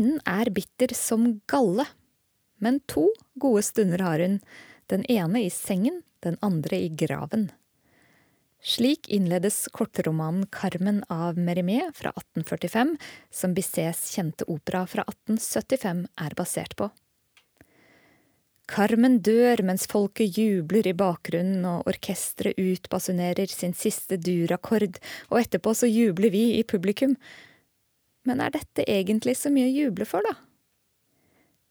Kvinnen er bitter som galle, men to gode stunder har hun, den ene i sengen, den andre i graven. Slik innledes kortromanen Carmen av Mérimée fra 1845, som Bissets kjente opera fra 1875 er basert på. Carmen dør mens folket jubler i bakgrunnen og orkesteret utbasunerer sin siste durakkord, og etterpå så jubler vi i publikum. Men er dette egentlig så mye å juble for, da?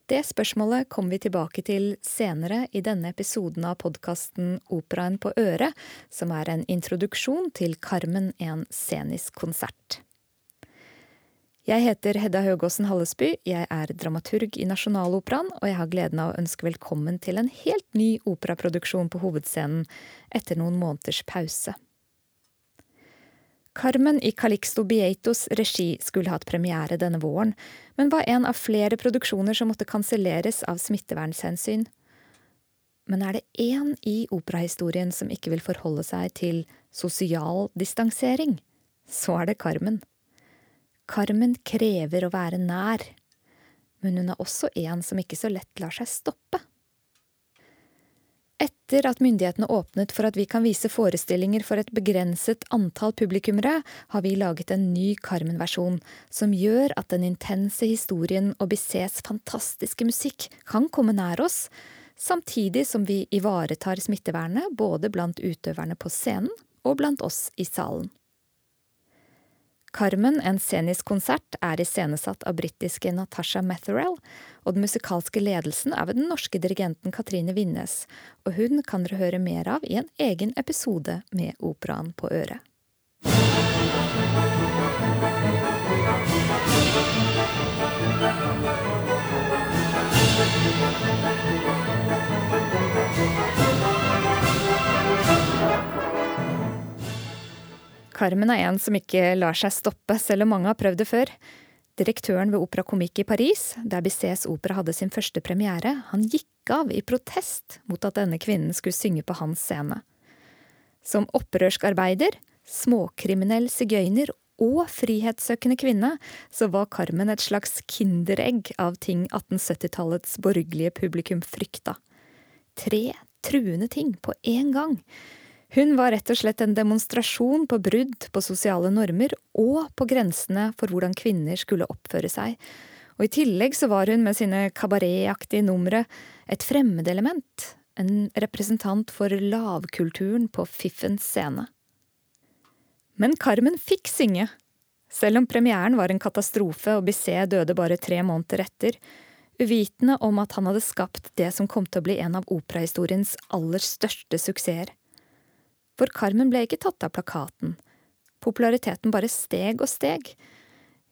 Det spørsmålet kommer vi tilbake til senere i denne episoden av podkasten Operaen på øret, som er en introduksjon til Carmen en scenisk konsert. Jeg heter Hedda Høgåsen Hallesby, jeg er dramaturg i Nasjonaloperaen, og jeg har gleden av å ønske velkommen til en helt ny operaproduksjon på hovedscenen etter noen måneders pause. Carmen i Calixto Bietos regi skulle hatt premiere denne våren, men var en av flere produksjoner som måtte kanselleres av smittevernhensyn. Men er det én i operahistorien som ikke vil forholde seg til sosial distansering, så er det Carmen. Carmen krever å være nær, men hun er også en som ikke så lett lar seg stoppe. Etter at myndighetene åpnet for at vi kan vise forestillinger for et begrenset antall publikummere, har vi laget en ny Carmen-versjon, som gjør at den intense historien og Bissets fantastiske musikk kan komme nær oss, samtidig som vi ivaretar smittevernet både blant utøverne på scenen og blant oss i salen. Carmen, en scenisk konsert, er iscenesatt av britiske Natasha Metherell, og den musikalske ledelsen er ved den norske dirigenten Katrine Winnes, og hun kan dere høre mer av i en egen episode med Operaen på øret. Carmen er en som ikke lar seg stoppe, selv om mange har prøvd det før. Direktøren ved Opera Comique i Paris, der Bissets opera hadde sin første premiere, han gikk av i protest mot at denne kvinnen skulle synge på hans scene. Som opprørsk arbeider, småkriminell sigøyner og frihetssøkende kvinne, så var Carmen et slags kinderegg av ting 1870-tallets borgerlige publikum frykta. Tre truende ting på én gang hun var rett og slett en demonstrasjon på brudd på sosiale normer og på grensene for hvordan kvinner skulle oppføre seg, og i tillegg så var hun med sine kabaretaktige numre et fremmedelement, en representant for lavkulturen på fiffens scene. Men Carmen fikk synge, selv om premieren var en katastrofe og Bisset døde bare tre måneder etter, uvitende om at han hadde skapt det som kom til å bli en av operahistoriens aller største suksesser. For Carmen ble ikke tatt av plakaten. Populariteten bare steg og steg.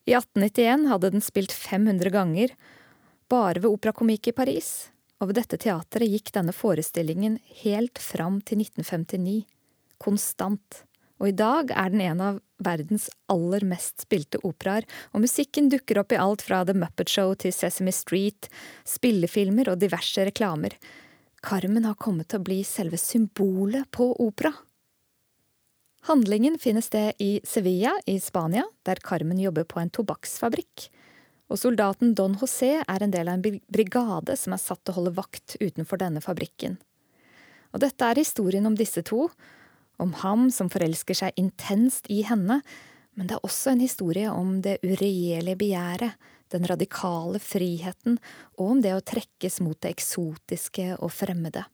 I 1891 hadde den spilt 500 ganger, bare ved Opera Comique i Paris, og ved dette teatret gikk denne forestillingen helt fram til 1959. Konstant. Og i dag er den en av verdens aller mest spilte operaer, og musikken dukker opp i alt fra The Muppet Show til Sesame Street, spillefilmer og diverse reklamer. Carmen har kommet til å bli selve symbolet på opera. Handlingen finner sted i Sevilla i Spania, der Carmen jobber på en tobakksfabrikk. Og soldaten Don José er en del av en brigade som er satt til å holde vakt utenfor denne fabrikken. Og dette er historien om disse to, om ham som forelsker seg intenst i henne, men det er også en historie om det uregjerlige begjæret, den radikale friheten, og om det å trekkes mot det eksotiske og fremmede.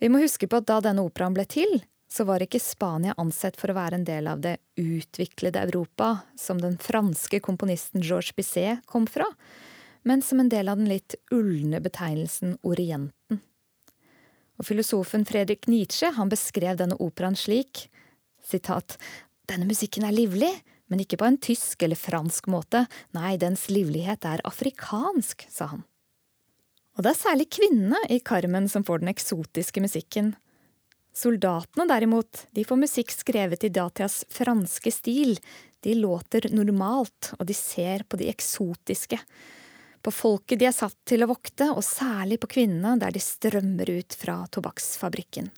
Vi må huske på at da denne operaen ble til, så var ikke Spania ansett for å være en del av det utviklede Europa, som den franske komponisten Georges Bisset kom fra, men som en del av den litt ulne betegnelsen Orienten. Og filosofen Fredrik Nietzsche han beskrev denne operaen slik sitat, Denne musikken er livlig, men ikke på en tysk eller fransk måte, nei, dens livlighet er afrikansk, sa han. Og det er særlig kvinnene i Carmen som får den eksotiske musikken, Soldatene derimot, de får musikk skrevet i datidas franske stil. De låter normalt, og de ser på de eksotiske. På folket de er satt til å vokte, og særlig på kvinnene der de strømmer ut fra tobakksfabrikken.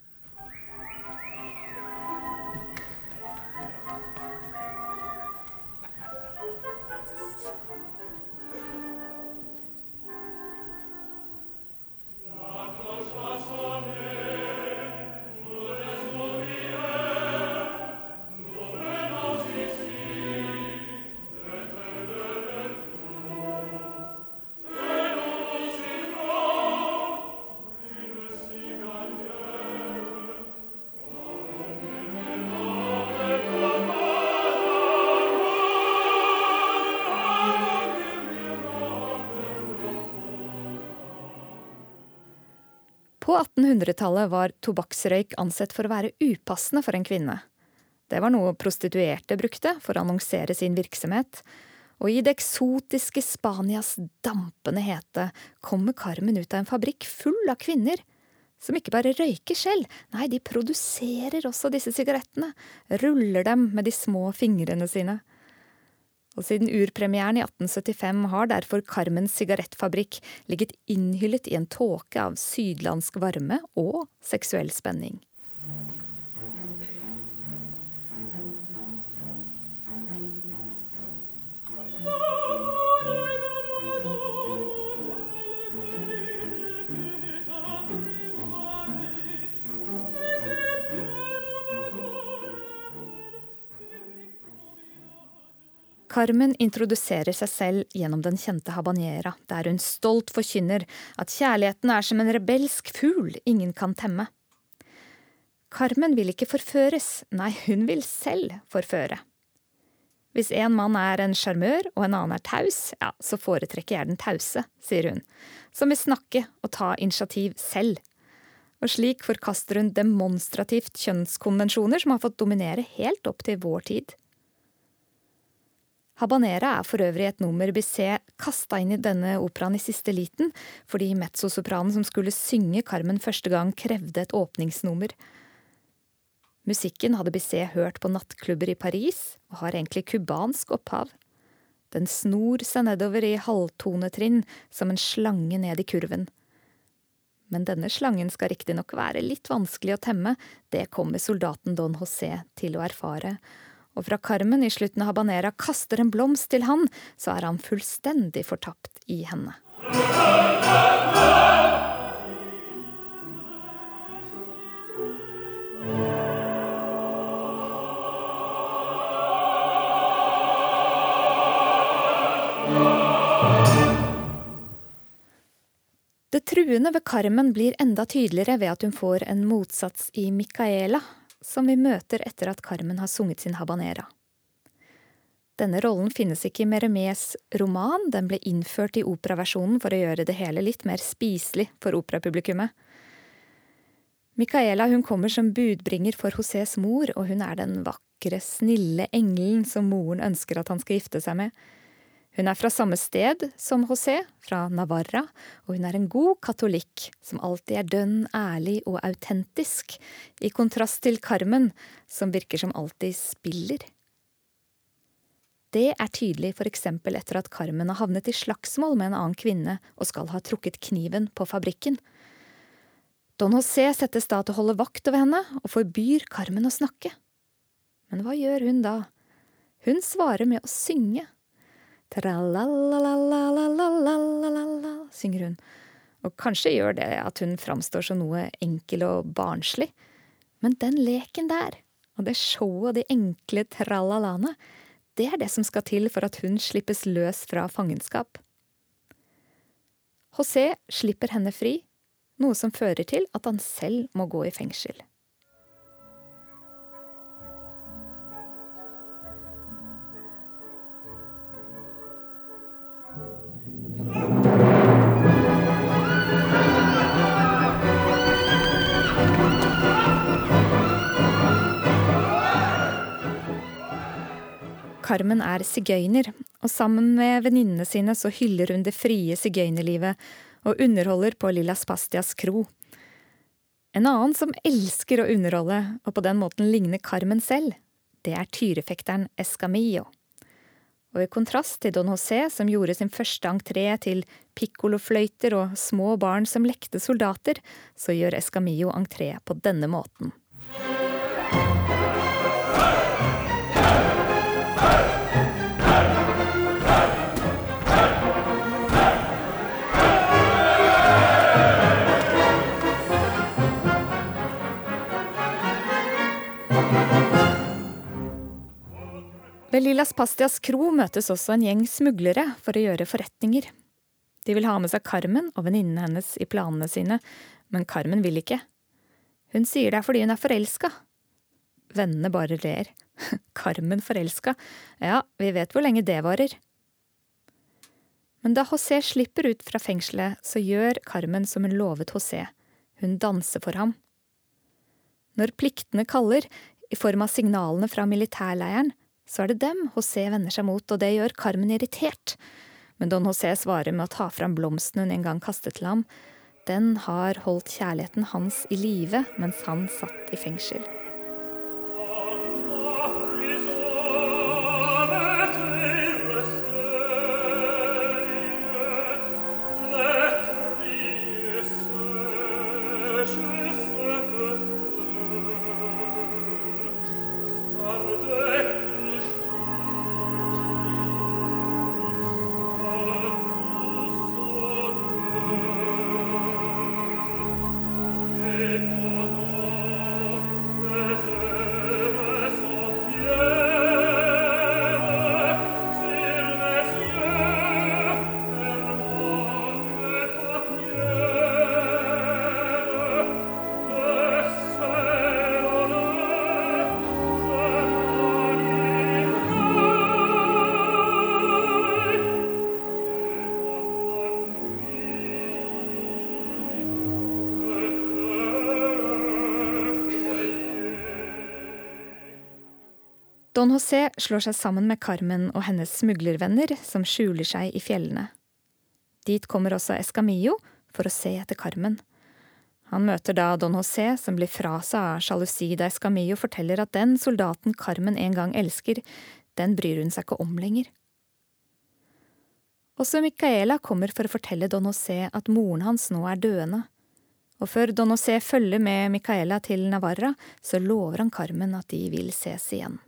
1800-tallet var tobakksrøyk ansett for å være upassende for en kvinne. Det var noe prostituerte brukte for å annonsere sin virksomhet. Og i det eksotiske Spanias dampende hete kommer Carmen ut av en fabrikk full av kvinner. Som ikke bare røyker selv, nei, de produserer også disse sigarettene. Ruller dem med de små fingrene sine. Og siden urpremieren i 1875 har derfor Carmens sigarettfabrikk ligget innhyllet i en tåke av sydlandsk varme og seksuell spenning. Carmen introduserer seg selv gjennom den kjente habanera, der hun stolt forkynner at kjærligheten er som en rebelsk fugl ingen kan temme. Carmen vil ikke forføres, nei, hun vil selv forføre. Hvis en mann er en sjarmør og en annen er taus, ja, så foretrekker jeg den tause, sier hun, som vil snakke og ta initiativ selv. Og slik forkaster hun demonstrativt kjønnskonvensjoner som har fått dominere helt opp til vår tid. Habanera er for øvrig et nummer Bisset kasta inn i denne operaen i siste liten, fordi mezzosopranen som skulle synge Carmen første gang, krevde et åpningsnummer. Musikken hadde Bisset hørt på nattklubber i Paris, og har egentlig cubansk opphav. Den snor seg nedover i halvtonetrinn som en slange ned i kurven. Men denne slangen skal riktignok være litt vanskelig å temme, det kommer soldaten Don José til å erfare, og fra karmen i slutten av Habanera kaster en blomst til han, så er han fullstendig fortapt i henne. Det truende ved Carmen blir enda tydeligere ved at hun får en motsats i Micaela, som vi møter etter at Carmen har sunget sin habanera. Denne rollen finnes ikke i Meremes roman, den ble innført i operaversjonen for å gjøre det hele litt mer spiselig for operapublikummet. Micaela kommer som budbringer for Josés mor, og hun er den vakre, snille engelen som moren ønsker at han skal gifte seg med. Hun er fra samme sted som José, fra Navarra, og hun er en god katolikk som alltid er dønn ærlig og autentisk, i kontrast til Carmen, som virker som alltid spiller. Det er tydelig eksempel etter at Carmen har havnet i slagsmål med en annen kvinne og skal ha trukket kniven på fabrikken. Don José settes da til å holde vakt over henne og forbyr Carmen å snakke. Men hva gjør hun da? Hun svarer med å synge Tra-la-la-la-la-la-la-la-la-la, synger hun. Og kanskje gjør det at hun framstår som noe enkel og barnslig. Men den leken der, og det showet og de enkle tra-la-la-ene, det er det som skal til for at hun slippes løs fra fangenskap. José slipper henne fri, noe som fører til at han selv må gå i fengsel. Carmen er sigøyner, og sammen med venninnene sine så hyller hun det frie sigøynerlivet og underholder på Lilla Spastias kro. En annen som elsker å underholde, og på den måten ligner Carmen selv, det er tyrefekteren Escamillo. Og i kontrast til Don José, som gjorde sin første entré til pikkolofløyter og små barn som lekte soldater, så gjør Escamillo entré på denne måten. Ved Lilas Pastias kro møtes også en gjeng smuglere for å gjøre forretninger. De vil ha med seg Carmen og venninnen hennes i planene sine, men Carmen vil ikke. Hun sier det er fordi hun er forelska. Vennene bare ler. Carmen forelska, ja, vi vet hvor lenge det varer. Men da José slipper ut fra fengselet, så gjør Carmen som hun lovet José. Hun danser for ham. Når pliktene kaller, i form av signalene fra militærleiren, så er det dem José vender seg mot, og det gjør Carmen irritert. Men Don José svarer med å ta fram blomsten hun en gang kastet til ham. Den har holdt kjærligheten hans i live mens han satt i fengsel. Don José slår seg sammen med Carmen og hennes smuglervenner som skjuler seg i fjellene. Dit kommer også Escamillo for å se etter Carmen. Han møter da Don José, som blir fra seg av sjalusi da Escamillo forteller at den soldaten Carmen en gang elsker, den bryr hun seg ikke om lenger. Også Micaela kommer for å fortelle Don José at moren hans nå er døende. Og før Don José følger med Micaela til Navarra, så lover han Carmen at de vil ses igjen.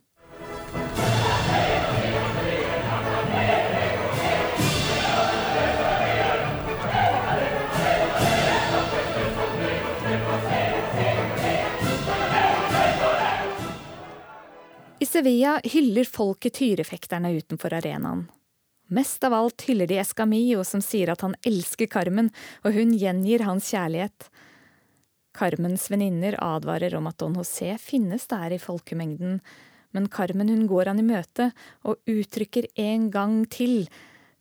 Sevilla hyller folket tyrefekterne utenfor arenaen. Mest av alt hyller de Escamillo, som sier at han elsker Carmen, og hun gjengir hans kjærlighet. Carmens venninner advarer om at Don José finnes der i folkemengden, men Carmen hun går han i møte og uttrykker en gang til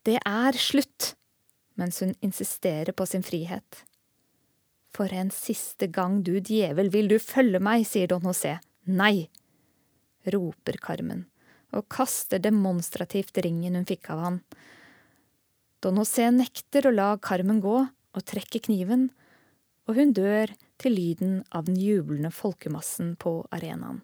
det er slutt, mens hun insisterer på sin frihet. For en siste gang, du djevel, vil du følge meg, sier Don José. Nei, roper Carmen og kaster demonstrativt ringen hun fikk av han. Don José nekter å la Carmen gå og trekker kniven, og hun dør til lyden av den jublende folkemassen på arenaen.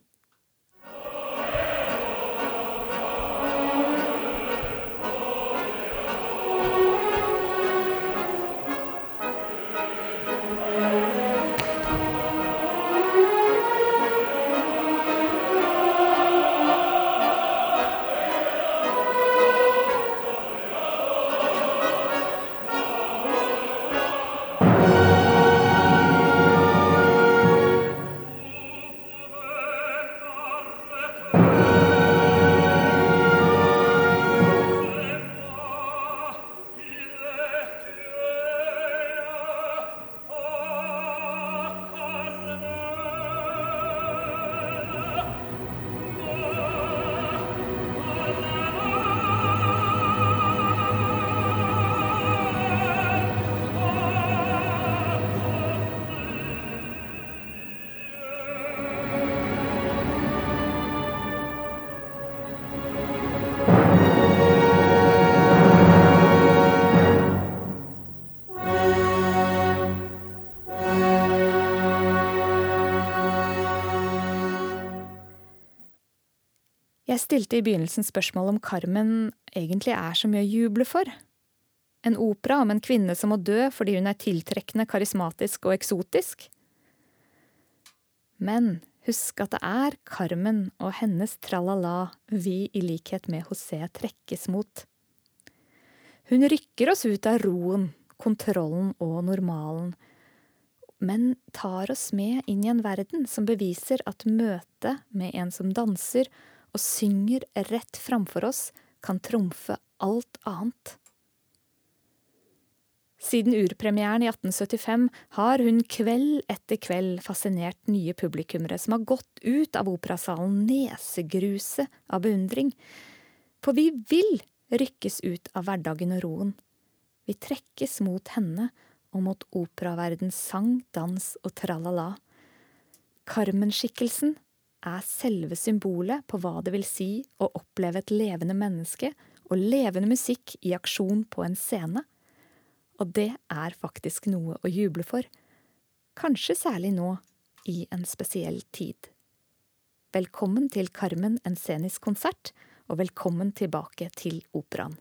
Jeg stilte i begynnelsen spørsmål om Carmen egentlig er så mye å juble for. En opera om en kvinne som må dø fordi hun er tiltrekkende, karismatisk og eksotisk? Men husk at det er Carmen og hennes tralala vi i likhet med José trekkes mot. Hun rykker oss ut av roen, kontrollen og normalen, men tar oss med inn i en verden som beviser at møtet med en som danser og synger rett framfor oss, kan trumfe alt annet. Siden urpremieren i 1875 har hun kveld etter kveld fascinert nye publikummere som har gått ut av operasalen nesegruse av beundring. For vi vil rykkes ut av hverdagen og roen. Vi trekkes mot henne og mot operaverdens sang, dans og tralala. Carmen-skikkelsen er selve symbolet på hva det vil si å oppleve et levende menneske og levende musikk i aksjon på en scene. Og det er faktisk noe å juble for. Kanskje særlig nå, i en spesiell tid. Velkommen til Carmen en scenisk konsert, og velkommen tilbake til operaen.